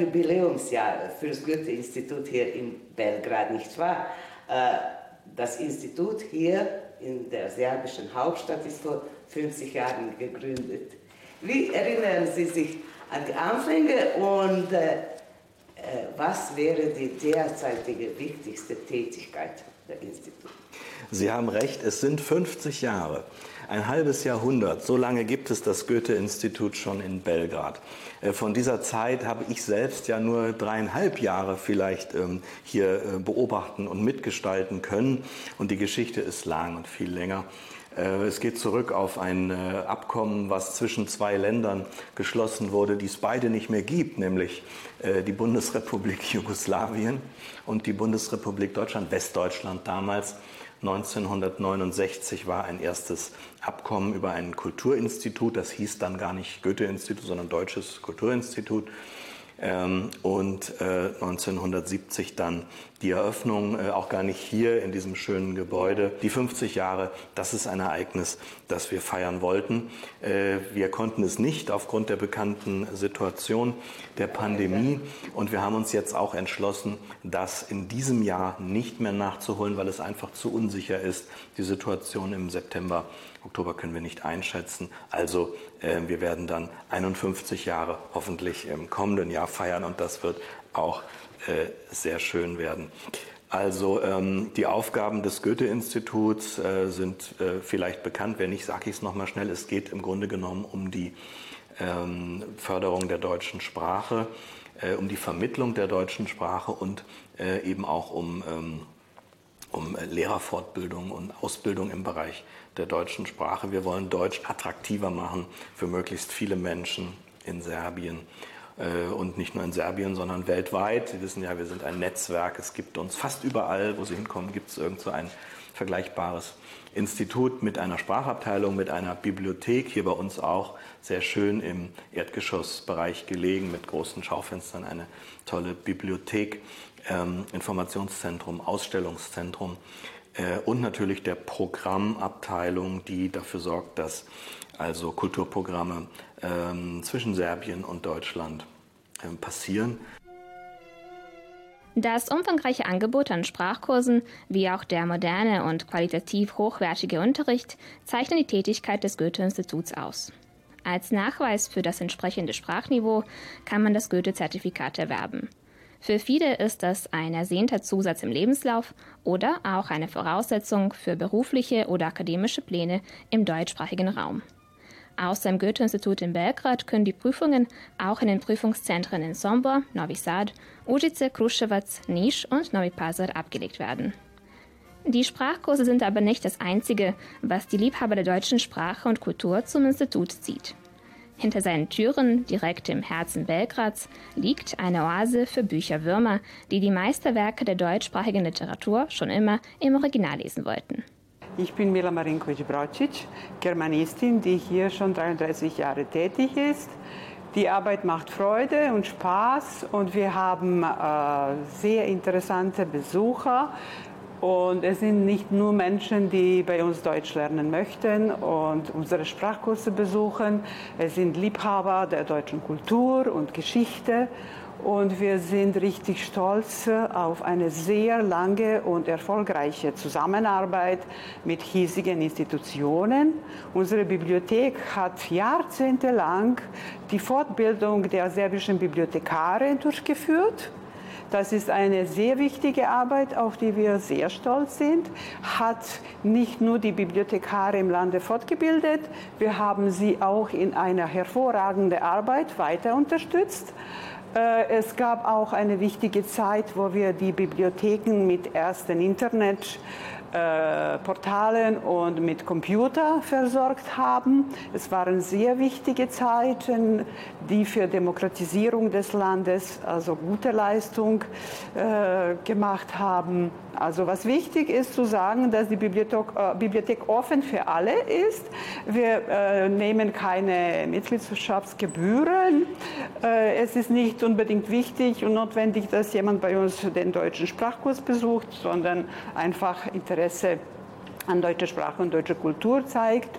Jubiläumsjahr für das Goethe-Institut hier in Belgrad, nicht wahr? Äh, das Institut hier in der serbischen Hauptstadt ist vor 50 Jahren gegründet. Wie erinnern Sie sich an die Anfänge und äh, äh, was wäre die derzeitige wichtigste Tätigkeit der Institut? Sie haben recht, es sind 50 Jahre. Ein halbes Jahrhundert, so lange gibt es das Goethe-Institut schon in Belgrad. Äh, von dieser Zeit habe ich selbst ja nur dreieinhalb Jahre vielleicht ähm, hier äh, beobachten und mitgestalten können. Und die Geschichte ist lang und viel länger. Äh, es geht zurück auf ein Abkommen, was zwischen zwei Ländern geschlossen wurde, die es beide nicht mehr gibt, nämlich die Bundesrepublik Jugoslawien und die Bundesrepublik Deutschland, Westdeutschland damals. 1969 war ein erstes Abkommen über ein Kulturinstitut, das hieß dann gar nicht Goethe-Institut, sondern Deutsches Kulturinstitut. Ähm, und 1970 äh, dann die Eröffnung, äh, auch gar nicht hier in diesem schönen Gebäude. Die 50 Jahre, das ist ein Ereignis, das wir feiern wollten. Äh, wir konnten es nicht aufgrund der bekannten Situation der Pandemie und wir haben uns jetzt auch entschlossen, das in diesem Jahr nicht mehr nachzuholen, weil es einfach zu unsicher ist. Die Situation im September Oktober können wir nicht einschätzen. Also äh, wir werden dann 51 Jahre hoffentlich im kommenden Jahr feiern und das wird auch sehr schön werden. Also ähm, die Aufgaben des Goethe-Instituts äh, sind äh, vielleicht bekannt. Wer nicht, sage ich es nochmal schnell. Es geht im Grunde genommen um die ähm, Förderung der deutschen Sprache, äh, um die Vermittlung der deutschen Sprache und äh, eben auch um, ähm, um Lehrerfortbildung und Ausbildung im Bereich der deutschen Sprache. Wir wollen Deutsch attraktiver machen für möglichst viele Menschen in Serbien äh, und nicht nur in Serbien, sondern weltweit. Sie wissen ja, wir sind ein Netzwerk. Es gibt uns fast überall, wo Sie hinkommen, gibt es irgend so ein vergleichbares Institut mit einer Sprachabteilung, mit einer Bibliothek, hier bei uns auch sehr schön im Erdgeschossbereich gelegen, mit großen Schaufenstern, eine tolle Bibliothek, ähm, Informationszentrum, Ausstellungszentrum. Äh, und natürlich der Programmabteilung, die dafür sorgt, dass also Kulturprogramme ähm, zwischen Serbien und Deutschland ähm, passieren. Das umfangreiche Angebot an Sprachkursen wie auch der moderne und qualitativ hochwertige Unterricht zeichnen die Tätigkeit des Goethe-Instituts aus. Als Nachweis für das entsprechende Sprachniveau kann man das Goethe-Zertifikat erwerben. Für viele ist das ein ersehnter Zusatz im Lebenslauf oder auch eine Voraussetzung für berufliche oder akademische Pläne im deutschsprachigen Raum. Außer im Goethe-Institut in Belgrad können die Prüfungen auch in den Prüfungszentren in Sombor, Novi Sad, Užice, Kruševac, Niš und Novi Pazar abgelegt werden. Die Sprachkurse sind aber nicht das Einzige, was die Liebhaber der deutschen Sprache und Kultur zum Institut zieht. Hinter seinen Türen, direkt im Herzen Belgrads, liegt eine Oase für Bücherwürmer, die die Meisterwerke der deutschsprachigen Literatur schon immer im Original lesen wollten. Ich bin Mila Marinkovic-Brocic, Germanistin, die hier schon 33 Jahre tätig ist. Die Arbeit macht Freude und Spaß und wir haben äh, sehr interessante Besucher. Und es sind nicht nur Menschen, die bei uns Deutsch lernen möchten und unsere Sprachkurse besuchen. Es sind Liebhaber der deutschen Kultur und Geschichte. Und wir sind richtig stolz auf eine sehr lange und erfolgreiche Zusammenarbeit mit hiesigen Institutionen. Unsere Bibliothek hat jahrzehntelang die Fortbildung der serbischen Bibliothekare durchgeführt. Das ist eine sehr wichtige Arbeit, auf die wir sehr stolz sind. Hat nicht nur die Bibliothekare im Lande fortgebildet, wir haben sie auch in einer hervorragenden Arbeit weiter unterstützt. Äh, es gab auch eine wichtige Zeit, wo wir die Bibliotheken mit ersten Internet äh, Portalen und mit Computer versorgt haben. Es waren sehr wichtige Zeiten, die für Demokratisierung des Landes also gute Leistung äh, gemacht haben. Also was wichtig ist zu sagen, dass die Bibliothek, äh, Bibliothek offen für alle ist. Wir äh, nehmen keine Mitgliedschaftsgebühren. Äh, es ist nicht unbedingt wichtig und notwendig, dass jemand bei uns den deutschen Sprachkurs besucht, sondern einfach Interesse an deutscher Sprache und deutscher Kultur zeigt.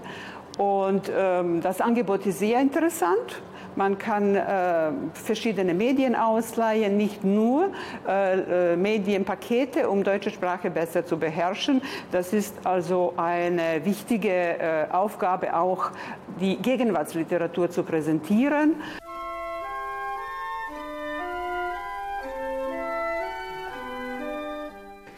Und ähm, das Angebot ist sehr interessant. Man kann äh, verschiedene Medien ausleihen, nicht nur äh, äh, Medienpakete, um deutsche Sprache besser zu beherrschen. Das ist also eine wichtige äh, Aufgabe, auch die Gegenwartsliteratur zu präsentieren.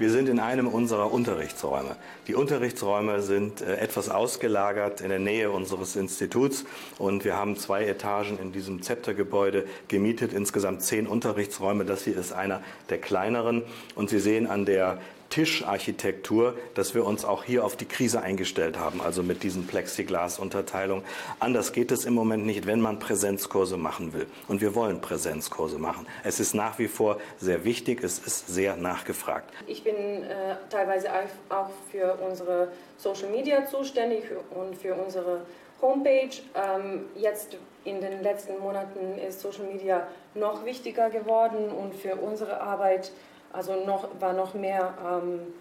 Wir sind in einem unserer Unterrichtsräume. Die Unterrichtsräume sind äh, etwas ausgelagert in der Nähe unseres Instituts und wir haben zwei Etagen in diesem Zeptergebäude gemietet, insgesamt zehn Unterrichtsräume. Das hier ist einer der kleineren und Sie sehen an der Tischarchitektur, dass wir uns auch hier auf die Krise eingestellt haben, also mit diesen Plexiglas-Unterteilungen. Anders geht es im Moment nicht, wenn man Präsenzkurse machen will. Und wir wollen Präsenzkurse machen. Es ist nach wie vor sehr wichtig, es ist sehr nachgefragt. Ich bin äh, teilweise auch für unsere Social Media zuständig und für unsere Homepage. Ähm, jetzt in den letzten Monaten ist Social Media noch wichtiger geworden und für unsere Arbeit also noch, war noch mehr ähm,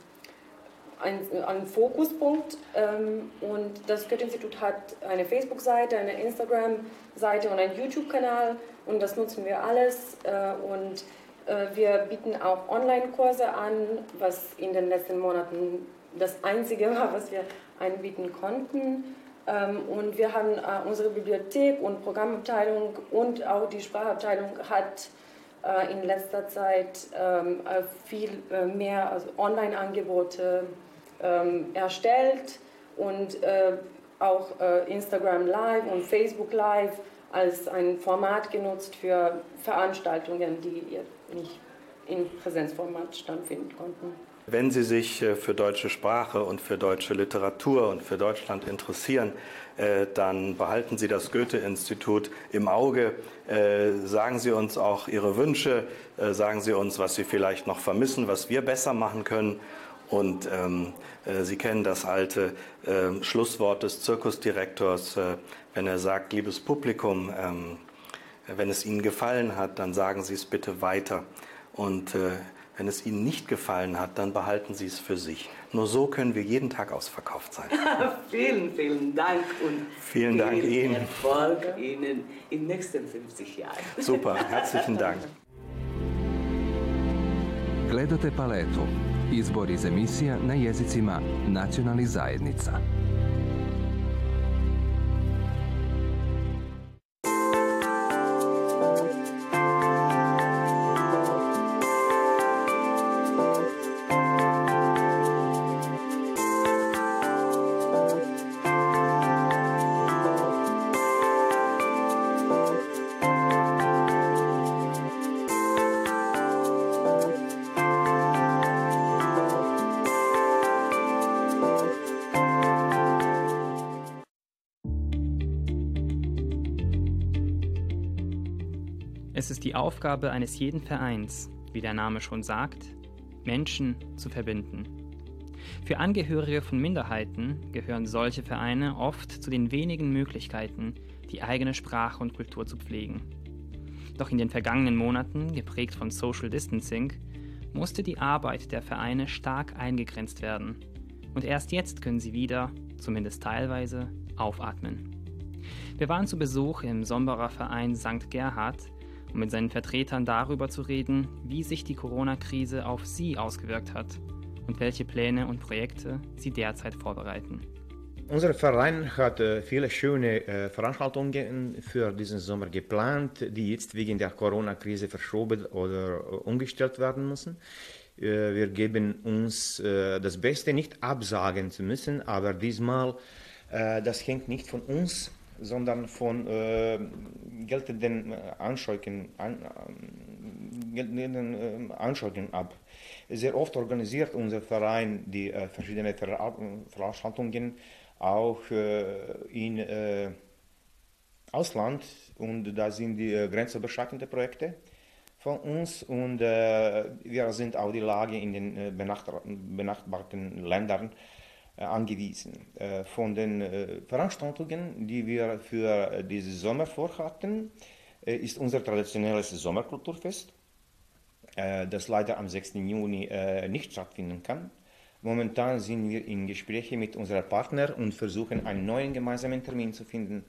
ein, ein Fokuspunkt. Ähm, und das Goethe-Institut hat eine Facebook-Seite, eine Instagram-Seite und einen YouTube-Kanal und das nutzen wir alles. Äh, und äh, wir bieten auch Online-Kurse an, was in den letzten Monaten das Einzige war, was wir anbieten konnten. Ähm, und wir haben äh, unsere Bibliothek und Programmabteilung und auch die Sprachabteilung hat in letzter Zeit ähm, äh, viel äh, mehr also Online-Angebote ähm, erstellt und auch Instagram Live und Facebook Live als ein Format genutzt für Veranstaltungen, die nicht in Präsenzformat stattfinden konnten. Wenn Sie sich für deutsche Sprache und für deutsche Literatur und für Deutschland interessieren, äh, dann behalten Sie das Goethe-Institut im Auge. Äh, sagen Sie uns auch Ihre Wünsche, äh, sagen Sie uns, was Sie vielleicht noch vermissen, was wir besser machen können. Und ähm, Sie kennen das alte äh, Schlusswort des Zirkusdirektors, äh, wenn er sagt, liebes Publikum, ähm, wenn es Ihnen gefallen hat, dann sagen Sie es bitte weiter. Und äh, wenn es Ihnen nicht gefallen hat, dann behalten Sie es für sich. Nur so können wir jeden Tag ausverkauft sein. vielen, vielen Dank und vielen Dank Ihnen. Erfolg Ihnen in den nächsten 50 Jahren. Super, herzlichen Dank. Gledate paletu. Izbor iz emisija na jezicima nacionalnih zajednica. Es ist die Aufgabe eines jeden Vereins, wie der Name schon sagt, Menschen zu verbinden. Für Angehörige von Minderheiten gehören solche Vereine oft zu den wenigen Möglichkeiten, die eigene Sprache und Kultur zu pflegen. Doch in den vergangenen Monaten, geprägt von Social Distancing, musste die Arbeit der Vereine stark eingegrenzt werden. Und erst jetzt können sie wieder, zumindest teilweise, aufatmen. Wir waren zu Besuch im Somberer Verein St. Gerhard, um mit seinen Vertretern darüber zu reden, wie sich die Corona-Krise auf sie ausgewirkt hat und welche Pläne und Projekte sie derzeit vorbereiten. Unser Verein hat äh, viele schöne äh, Veranstaltungen für diesen Sommer geplant, die jetzt wegen der Corona-Krise verschoben oder äh, umgestellt werden müssen. wir geben uns das Beste, nicht absagen zu müssen, aber diesmal, das hängt nicht von uns sondern von äh, geltenden Anschauen, an, geltenden äh, Anschauen ab. Sehr oft organisiert unser Verein die äh, verschiedenen Ver Veranstaltungen auch äh, in äh, Ausland und da sind die äh, grenzüberschreitenden Projekte von uns und äh, wir sind auch die Lage in den äh, benachbarten Ländern äh, angewiesen. Äh, von den äh, Veranstaltungen, die wir für diesen Sommer vorhatten, ist unser traditionelles Sommerkulturfest, das leider am 6. Juni nicht stattfinden kann. Momentan sind wir in Gesprächen mit unseren Partnern und versuchen einen neuen gemeinsamen Termin zu finden.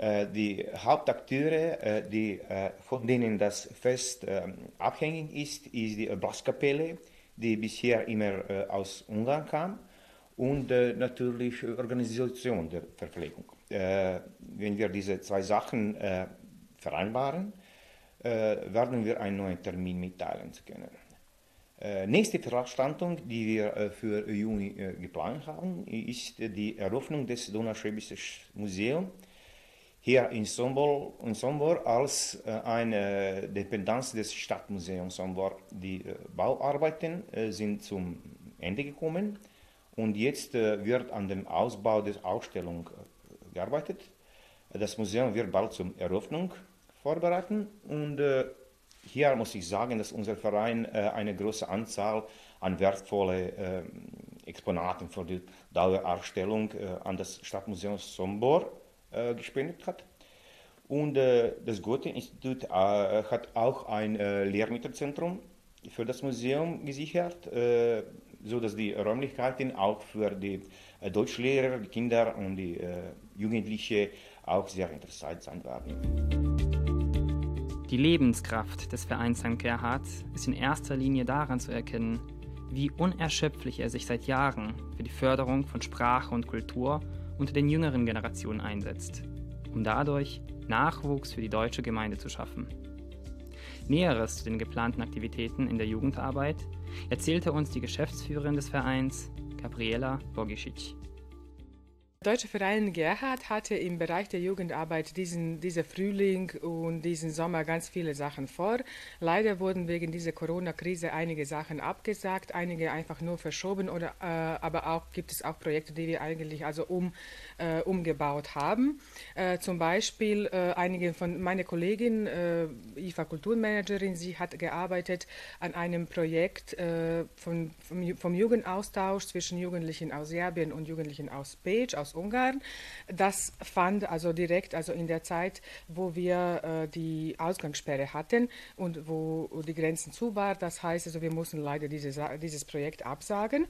Äh, die Hauptakteure, äh, die, äh, von denen das Fest abhängig ist, ist die Blaskapelle, die bisher immer aus Ungarn kam, und natürlich Organisation der Verpflegung. Wenn wir diese zwei Sachen vereinbaren, werden wir einen neuen Termin mitteilen können. Nächste Veranstaltung, die wir für Juni geplant haben, ist die Eröffnung des Donauschwäbischen Museums hier in Sombor, in Sombor als äh, eine Dependenz des Stadtmuseums Sombor. Die äh, Bauarbeiten äh, sind zum Ende gekommen und jetzt äh, wird an dem Ausbau der Ausstellung äh, gearbeitet. Das Museum wird bald zur Eröffnung vorbereiten und äh, hier muss ich sagen, dass unser Verein eine große Anzahl an wertvolle Exponaten für die Dauerausstellung an das Stadtmuseum Sombor gespendet hat. Und das Goethe-Institut hat auch ein Lehrmittelzentrum für das Museum gesichert, äh, sodass die Räumlichkeiten auch für die äh, Deutschlehrer, die Kinder und die Jugendlichen auch sehr interessant sein werden. Die Lebenskraft des Vereins St. Gerhard ist in erster Linie daran zu erkennen, wie unerschöpflich er sich seit Jahren für die Förderung von Sprache und Kultur unter den jüngeren Generationen einsetzt, um dadurch Nachwuchs für die deutsche Gemeinde zu schaffen. Näheres zu den geplanten Aktivitäten in der Jugendarbeit erzählte uns die Geschäftsführerin des Vereins, Gabriela Bogisic. Deutsche Verein Gerhard hatte im Bereich der Jugendarbeit diesen, dieser Frühling und diesen Sommer ganz viele Sachen vor. Leider wurden wegen dieser Corona-Krise einige Sachen abgesagt, einige einfach nur verschoben oder äh, aber auch gibt es auch Projekte, die wir eigentlich also um, äh, umgebaut haben. Äh, zum Beispiel äh, einige von meiner Kollegin, äh, IFA Kulturmanagerin, sie hat gearbeitet an einem Projekt äh, von, vom, vom Jugendaustausch zwischen Jugendlichen aus Serbien und Jugendlichen aus Page, aus aus Ungarn. Das fand also direkt, also in der Zeit, wo wir äh, die Ausgangssperre hatten und wo die Grenzen zu waren. Das heißt also, wir mussten leider diese, dieses Projekt absagen.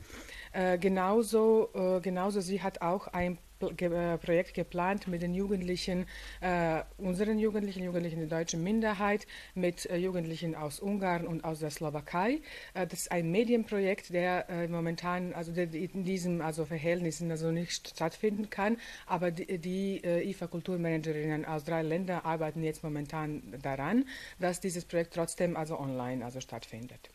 Äh, genauso, äh, genauso, sie hat auch ein Projekt geplant mit den Jugendlichen, äh, unseren Jugendlichen, Jugendlichen der deutschen Minderheit, mit äh, Jugendlichen aus Ungarn und aus der Slowakei. Äh, das ist ein Medienprojekt, der äh, momentan, also der in diesen also Verhältnissen also nicht stattfinden kann, aber die, die äh, IFA-Kulturmanagerinnen aus drei Ländern arbeiten jetzt momentan daran, dass dieses Projekt trotzdem also online also stattfindet.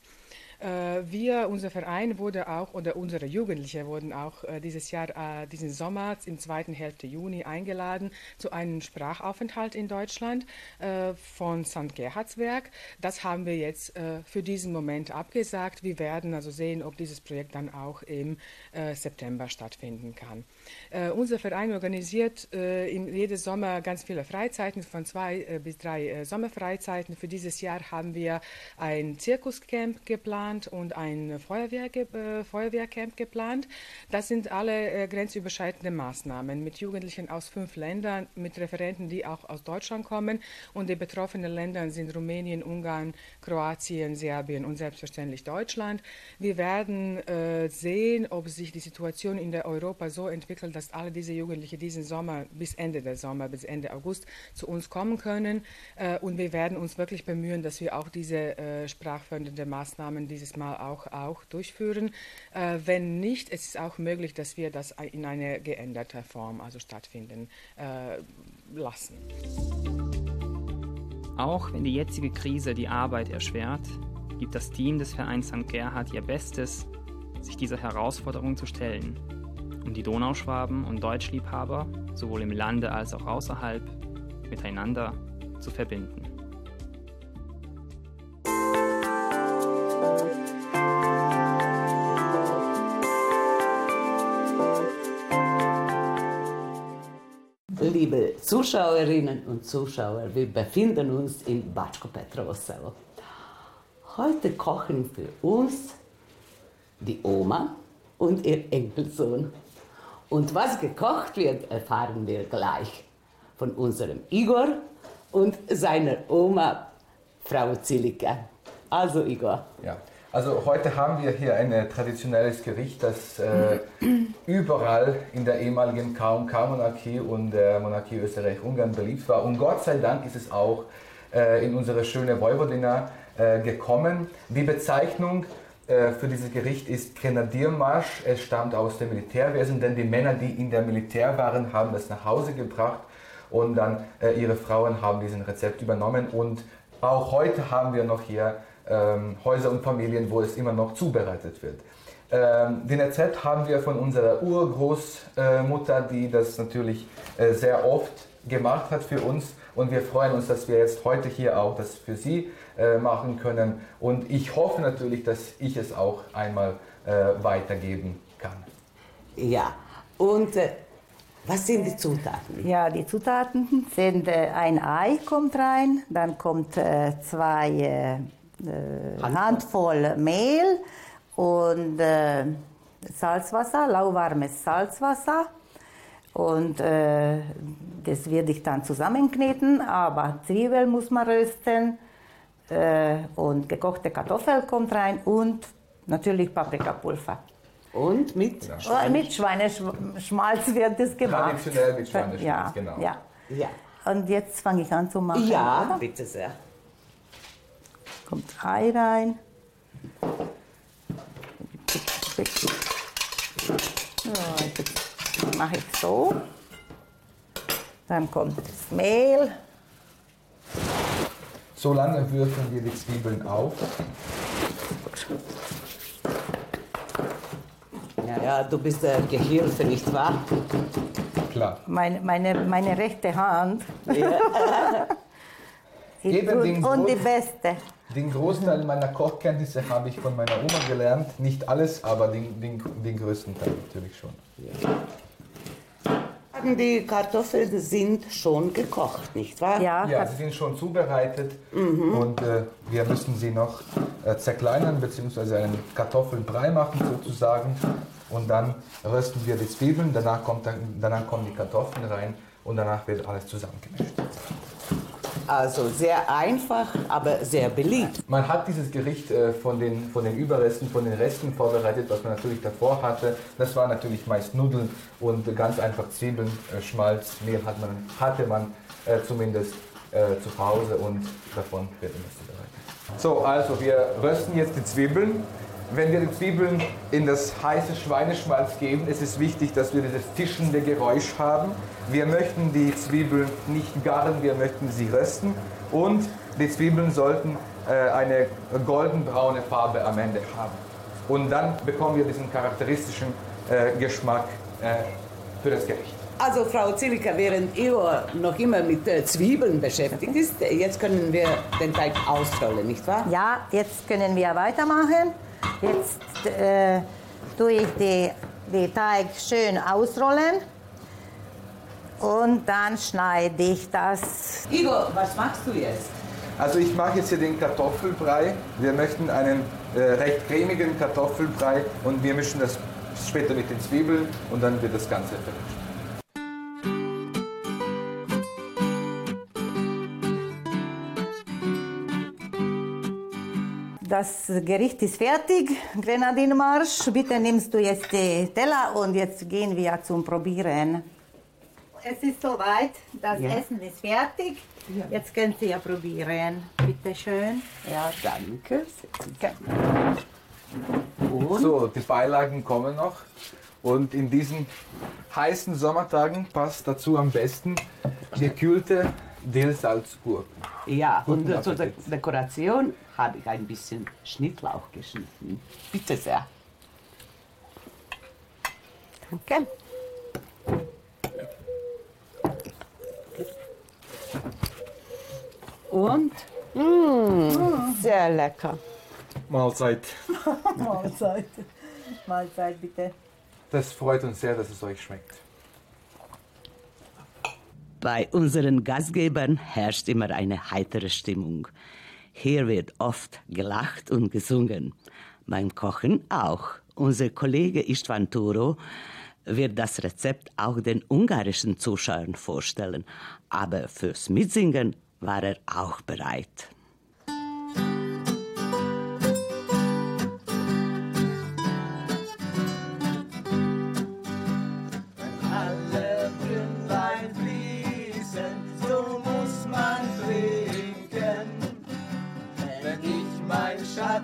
Äh, wir, unser Verein wurde auch, oder unsere Jugendlichen wurden auch äh, dieses Jahr, äh, diesen Sommer, im zweiten Hälfte Juni eingeladen zu einem Sprachaufenthalt in Deutschland von St. Gerhardswerk. Das haben wir jetzt für diesen Moment abgesagt. Wir werden also sehen, ob dieses Projekt dann auch im September stattfinden kann. Unser Verein organisiert in jedes Sommer ganz viele Freizeiten, von zwei bis drei Sommerfreizeiten. Für dieses Jahr haben wir ein Zirkuscamp geplant geplant und ein Feuerwehr, äh, Feuerwehrcamp geplant. Das sind alle äh, grenzüberschreitende Maßnahmen mit Jugendlichen aus fünf Ländern, mit Referenten, die auch aus Deutschland kommen. Und die betroffenen Länder sind Rumänien, Ungarn, Kroatien, Serbien und selbstverständlich Deutschland. Wir werden äh, sehen, ob sich die Situation in der Europa so entwickelt, dass alle diese Jugendlichen diesen Sommer bis Ende der Sommer, bis Ende August zu uns kommen können. Äh, und wir werden uns wirklich bemühen, dass wir auch diese äh, sprachfördernden Maßnahmen, dieses Mal auch, auch durchführen. Äh, wenn nicht, es ist auch möglich, dass wir das in einer geänderten Form also stattfinden äh, lassen. Auch wenn die jetzige Krise die Arbeit erschwert, gibt das Team des Vereins St. Gerhard ihr Bestes, sich dieser Herausforderung zu stellen, um die Donauschwaben und Deutschliebhaber sowohl im Lande als auch außerhalb miteinander zu verbinden. Liebe Zuschauerinnen und Zuschauer, wir befinden uns in Bačko Petrovosevo. Heute kochen für uns die Oma und ihr Enkelsohn. Und was gekocht wird, erfahren wir gleich von unserem Igor und seiner Oma, Frau Zilika. Also Igor. Ja, Also heute haben wir hier ein traditionelles Gericht, das äh, überall in der ehemaligen KK-Monarchie und der Monarchie Österreich-Ungarn beliebt war. Und Gott sei Dank ist es auch äh, in unsere schöne Vojvodina äh, gekommen. Die Bezeichnung äh, für dieses Gericht ist Grenadiermarsch. Es stammt aus dem Militärwesen, denn die Männer, die in der Militär waren, haben das nach Hause gebracht und dann äh, ihre Frauen haben diesen Rezept übernommen und auch heute haben wir noch hier ähm, Häuser und Familien, wo es immer noch zubereitet wird. Ähm, den Rezept haben wir von unserer Urgroßmutter, die das natürlich äh, sehr oft gemacht hat für uns und wir freuen uns, dass wir jetzt heute hier auch das für Sie äh, machen können und ich hoffe natürlich, dass ich es auch einmal äh, weitergeben kann. Ja, und äh, was sind die Zutaten? Ja, die Zutaten sind äh, ein Ei kommt rein, dann kommt äh, zwei äh, Handvoll. Mehl und äh, Salzwasser, lauwarmes Salzwasser. Und äh, das werde ich dann zusammenkneten, aber Zwiebeln muss man rösten äh, und gekochte Kartoffel kommt rein und natürlich Paprikapulver. Und mit? Ja. Schweine. Mit Schweineschmalz wird das gemacht. Traditionell mit Schweineschmalz, ja, genau. Ja. ja. Und jetzt fange ich an zu machen. Ja, oder? bitte sehr. Kommt Ei rein. So, mache ich so. Dann kommt das Mehl. So lange würfeln wir die Zwiebeln auf. Ja, ja, du bist der Gehilfe, nicht wahr? Klar. Meine, meine, meine rechte Hand. Ja. Eben und, und die beste. Den Großteil meiner Kochkenntnisse habe ich von meiner Oma gelernt. Nicht alles, aber den, den, den größten Teil natürlich schon. Ja. Die Kartoffeln sind schon gekocht, nicht wahr? Ja, ja sie sind schon zubereitet mhm. und äh, wir müssen sie noch äh, zerkleinern bzw. einen Kartoffelbrei machen sozusagen und dann rösten wir die Zwiebeln, danach, kommt dann, danach kommen die Kartoffeln rein und danach wird alles zusammengemischt. Also sehr einfach, aber sehr beliebt. Man hat dieses Gericht äh, von, den, von den Überresten, von den Resten vorbereitet, was man natürlich davor hatte. Das waren natürlich meist Nudeln und ganz einfach Zwiebeln, äh, Schmalz, Mehl hat man, hatte man äh, zumindest zu Hause und davon wird immer zubereitet. So, also wir rösten jetzt die Zwiebeln. Wenn wir die Zwiebeln in das heiße Schweineschmalz geben, ist es wichtig, dass wir dieses fischende Geräusch haben. Wir möchten die Zwiebeln nicht garen, wir möchten sie rösten und die Zwiebeln sollten äh, eine goldenbraune Farbe am Ende haben. Und dann bekommen wir diesen charakteristischen äh, Geschmack äh, für das Gericht. Also Frau Zilika, während ihr noch immer mit äh, Zwiebeln beschäftigt ist, jetzt können wir den Teig ausrollen, nicht wahr? Ja, jetzt können wir weitermachen. Jetzt äh, tue ich den die Teig schön ausrollen und dann schneide ich das. Igor, was machst du jetzt? Also ich mache jetzt hier den Kartoffelbrei. Wir möchten einen äh, recht cremigen Kartoffelbrei und wir mischen das später mit den Zwiebeln und dann wird das Ganze vermischt. Das Gericht ist fertig, Grenadinmarsch. Bitte nimmst du jetzt die Teller und jetzt gehen wir zum Probieren. Es ist soweit, das ja. Essen ist fertig. Ja. Jetzt können Sie ja probieren. Bitte schön. Ja, danke. Und? So, die Beilagen kommen noch. Und in diesen heißen Sommertagen passt dazu am besten gekühlte Dillsalzgurken. Ja, und zur De Dekoration habe ich ein bisschen Schnittlauch geschnitten. Bitte sehr. Danke. Und? Mmh, sehr lecker. Mahlzeit. Mahlzeit. Mahlzeit, bitte. Das freut uns sehr, dass es euch schmeckt. Bei unseren Gastgebern herrscht immer eine heitere Stimmung. Hier wird oft gelacht und gesungen. Beim Kochen auch. Unser Kollege Istvan Turo wird das Rezept auch den ungarischen Zuschauern vorstellen. Aber fürs Mitsingen war er auch bereit.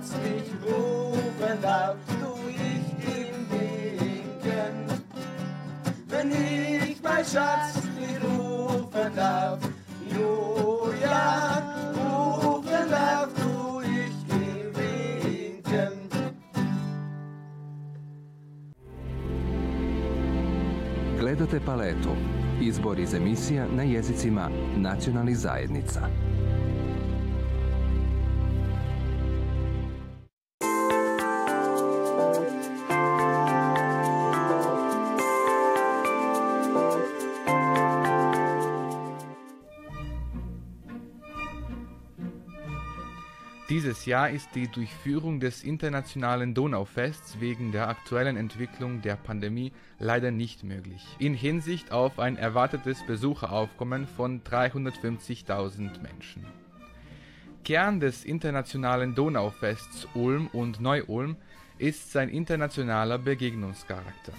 Herzlich rufen darf, tu ich ihm winken. Wenn ich mein Schatz nicht rufen darf, Julia, rufen darf, tu ich ihm winken. Gledate paletu. Izbor iz emisija na jezicima nacionalnih zajednica. Dieses Jahr ist die Durchführung des internationalen Donaufests wegen der aktuellen Entwicklung der Pandemie leider nicht möglich. In Hinsicht auf ein erwartetes Besucheraufkommen von 350.000 Menschen. Kern des internationalen Donaufests Ulm und Neu-Ulm ist sein internationaler Begegnungscharakter.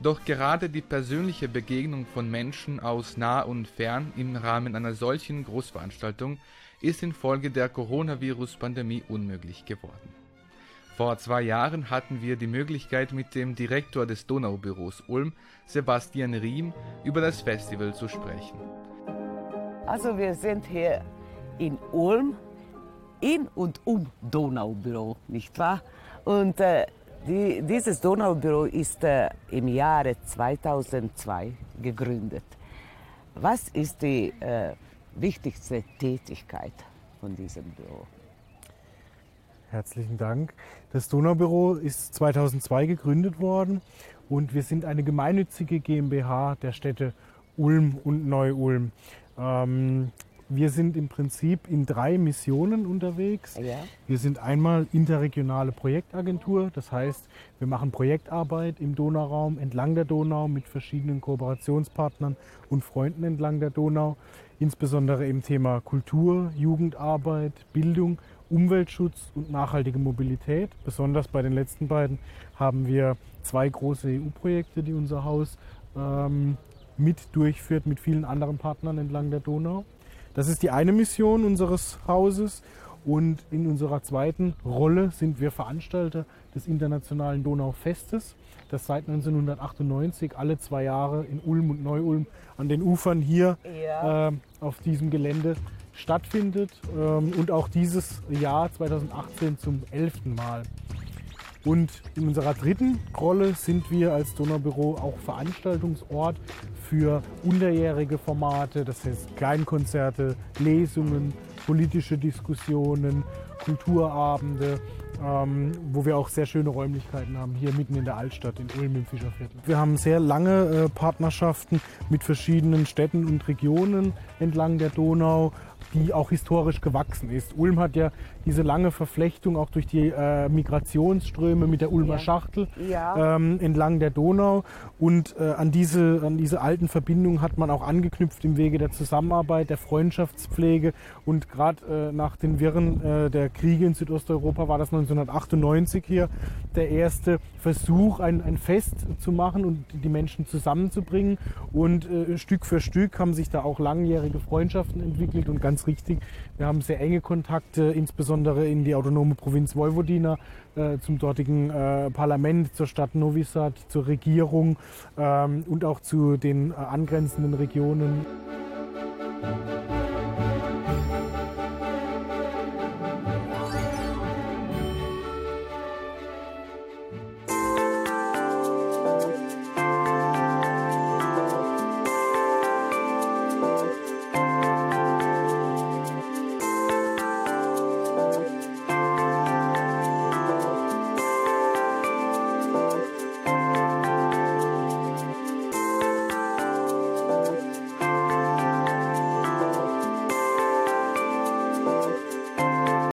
Doch gerade die persönliche Begegnung von Menschen aus nah und fern im Rahmen einer solchen Großveranstaltung ist infolge der Coronavirus-Pandemie unmöglich geworden. Vor zwei Jahren hatten wir die Möglichkeit, mit dem Direktor des Donaubüros Ulm, Sebastian Riem, über das Festival zu sprechen. Also wir sind hier in Ulm, in und um Donaubüro, nicht wahr? Und äh, die, dieses Donaubüro ist äh, im Jahre 2002 gegründet. Was ist die äh, wichtigste Tätigkeit von diesem Büro? Herzlichen Dank. Das Donaubüro ist 2002 gegründet worden und wir sind eine gemeinnützige GmbH der Städte Ulm und Neu-Ulm. Ähm, wir sind im Prinzip in drei Missionen unterwegs. Ja. Wir sind einmal interregionale Projektagentur, das heißt, wir machen Projektarbeit im Donauraum entlang der Donau mit verschiedenen Kooperationspartnern und Freunden entlang der Donau, insbesondere im Thema Kultur, Jugendarbeit, Bildung, Umweltschutz und nachhaltige Mobilität. Besonders bei den letzten beiden haben wir zwei große EU-Projekte, die unser Haus ähm, mit durchführt mit vielen anderen Partnern entlang der Donau. Das ist die eine Mission unseres Hauses. Und in unserer zweiten Rolle sind wir Veranstalter des Internationalen Donaufestes, das seit 1998 alle zwei Jahre in Ulm und Neu-Ulm an den Ufern hier Ja. äh, auf diesem Gelände stattfindet. Ähm, und auch dieses Jahr 2018 zum elften Mal. Und in unserer dritten Rolle sind wir als Donaubüro auch Veranstaltungsort für unterjährige Formate, das heißt Kleinkonzerte, Lesungen, politische Diskussionen, Kulturabende, ähm, wo wir auch sehr schöne Räumlichkeiten haben, hier mitten in der Altstadt in Ulm im Fischerviertel. Wir haben sehr lange äh, Partnerschaften mit verschiedenen Städten und Regionen entlang der Donau, die auch historisch gewachsen ist. Ulm hat ja diese lange Verflechtung auch durch die äh, Migrationsströme mit der Ulmer Ja. Schachtel Ja. ähm, entlang der Donau. Und äh, an, diese, an diese alten Verbindungen hat man auch angeknüpft im Wege der Zusammenarbeit, der Freundschaftspflege. Und gerade äh, nach den Wirren äh, der Kriege in Südosteuropa war das 1998 hier der erste Versuch, ein, ein Fest zu machen und die Menschen zusammenzubringen. Und äh, Stück für Stück haben sich da auch langjährige Freundschaften entwickelt. Und ganz richtig, wir haben sehr enge Kontakte, insbesondere in die autonome Provinz Vojvodina, äh, zum dortigen äh, Parlament, zur Stadt Novi Sad, zur Regierung ähm, und auch zu den äh, angrenzenden Regionen.